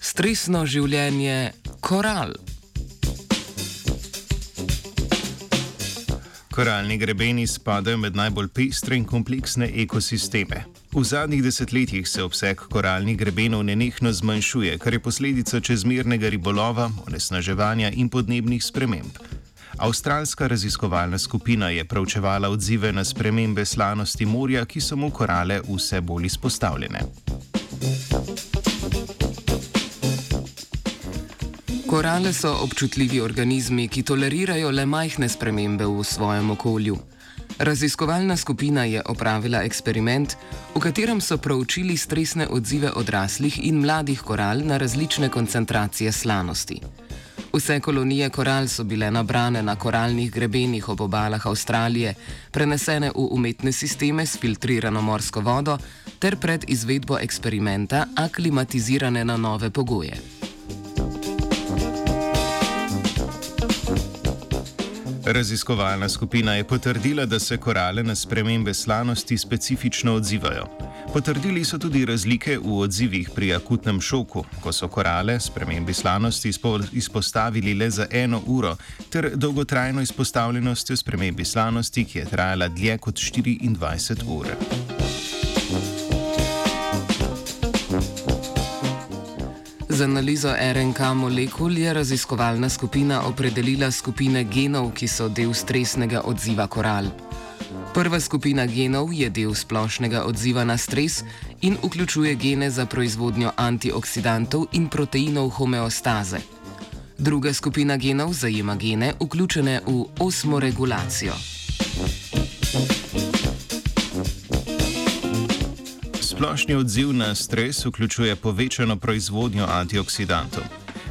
Stresno življenje koral. Koralni grebeni spadajo med najbolj pestre in kompleksne ekosisteme. V zadnjih desetletjih se obseg koralnih grebenov nenehno zmanjšuje, kar je posledica čezmernega ribolova, onesnaževanja in podnebnih sprememb. Avstralska raziskovalna skupina je preučevala odzive na spremembe slanosti morja, ki so mu korale vse bolj izpostavljene. Korale so občutljivi organizmi, ki tolerirajo le majhne spremembe v svojem okolju. Raziskovalna skupina je opravila eksperiment, v katerem so proučili stresne odzive odraslih in mladih koral na različne koncentracije slanosti. Vse kolonije koral so bile nabrane na koralnih grebenih ob obalah Avstralije, prenesene v umetne sisteme s filtrirano morsko vodo ter pred izvedbo eksperimenta aklimatizirane na nove pogoje. Raziskovalna skupina je potrdila, da se korale na spremembe slanosti specifično odzivajo. Potrdili so tudi razlike v odzivih pri akutnem šoku, ko so korale spremembi slanosti izpostavili le za eno uro, ter dolgotrajno izpostavljenostjo spremembi slanosti, ki je trajala dlje kot 24 ur. Z analizo RNK molekul je raziskovalna skupina opredelila skupine genov, ki so del stresnega odziva koral. Prva skupina genov je del splošnega odziva na stres in vključuje gene za proizvodnjo antioksidantov in proteinov homeostaze. Druga skupina genov zajema gene, vključene v osmoregulacijo. Splošni odziv na stres vključuje povečano proizvodnjo antioksidantov.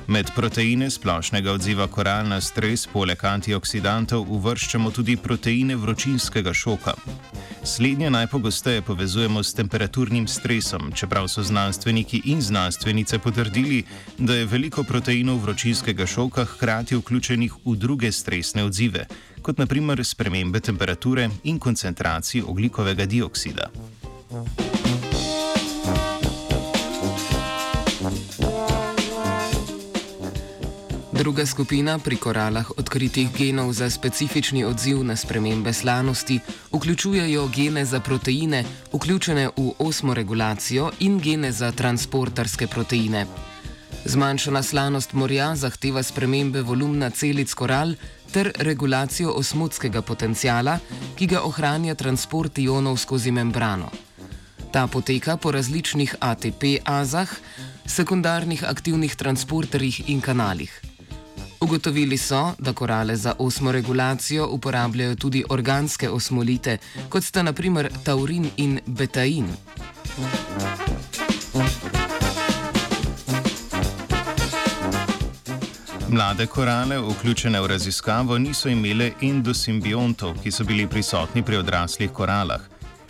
Med proteine splošnega odziva koral na stres poleg antioksidantov uvrščamo tudi proteine vročinskega šoka. Slednje najpogosteje povezujemo s temperaturnim stresom, čeprav so znanstveniki in znanstvenice potrdili, da je veliko proteinov vročinskega šoka hkrati vključenih v druge stresne odzive, kot naprimer spremembe temperature in koncentracije oglikovega dioksida. Druga skupina pri koralah odkritih genov za specifični odziv na spremembe slanosti vključujejo gene za proteine, vključene v osmoregulacijo in gene za transporterske proteine. Zmanjšana slanost morja zahteva spremembe volumna celic koral ter regulacijo osmotskega potencijala, ki ga ohranja transport ionov skozi membrano. Ta poteka po različnih ATP-azah, sekundarnih aktivnih transporterjih in kanalih. Ugotovili so, da korale za osmoregulacijo uporabljajo tudi organske osmolite, kot sta naprimer taurin in betain. Mlade korale, vključene v raziskavo, niso imele endosimbiontov, ki so bili prisotni pri odraslih koralah.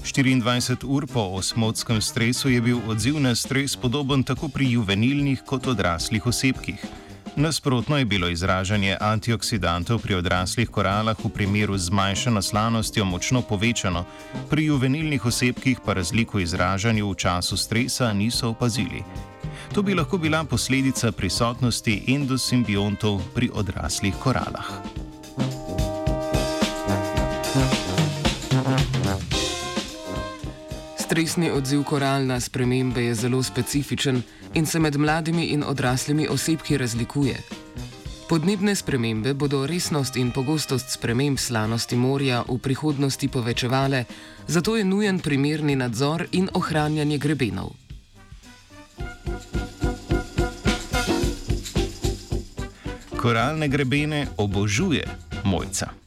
24 ur po osmotskem stresu je bil odziv na stres podoben tako pri juvenilnih kot odraslih osebkih. Nasprotno je bilo izražanje antioksidantov pri odraslih koralah v primeru zmanjšano slanostjo močno povečano, pri juvenilnih osebkih pa razliko izražanju v času stresa niso opazili. To bi lahko bila posledica prisotnosti endosimbiontov pri odraslih koralah. Stresni odziv koral na spremembe je zelo specifičen in se med mladimi in odraslimi osebki razlikuje. Podnebne spremembe bodo resnost in pogostost sprememb slanosti morja v prihodnosti povečevale, zato je nujen primerni nadzor in ohranjanje grebenov. Koralne grebene obožuje mojca.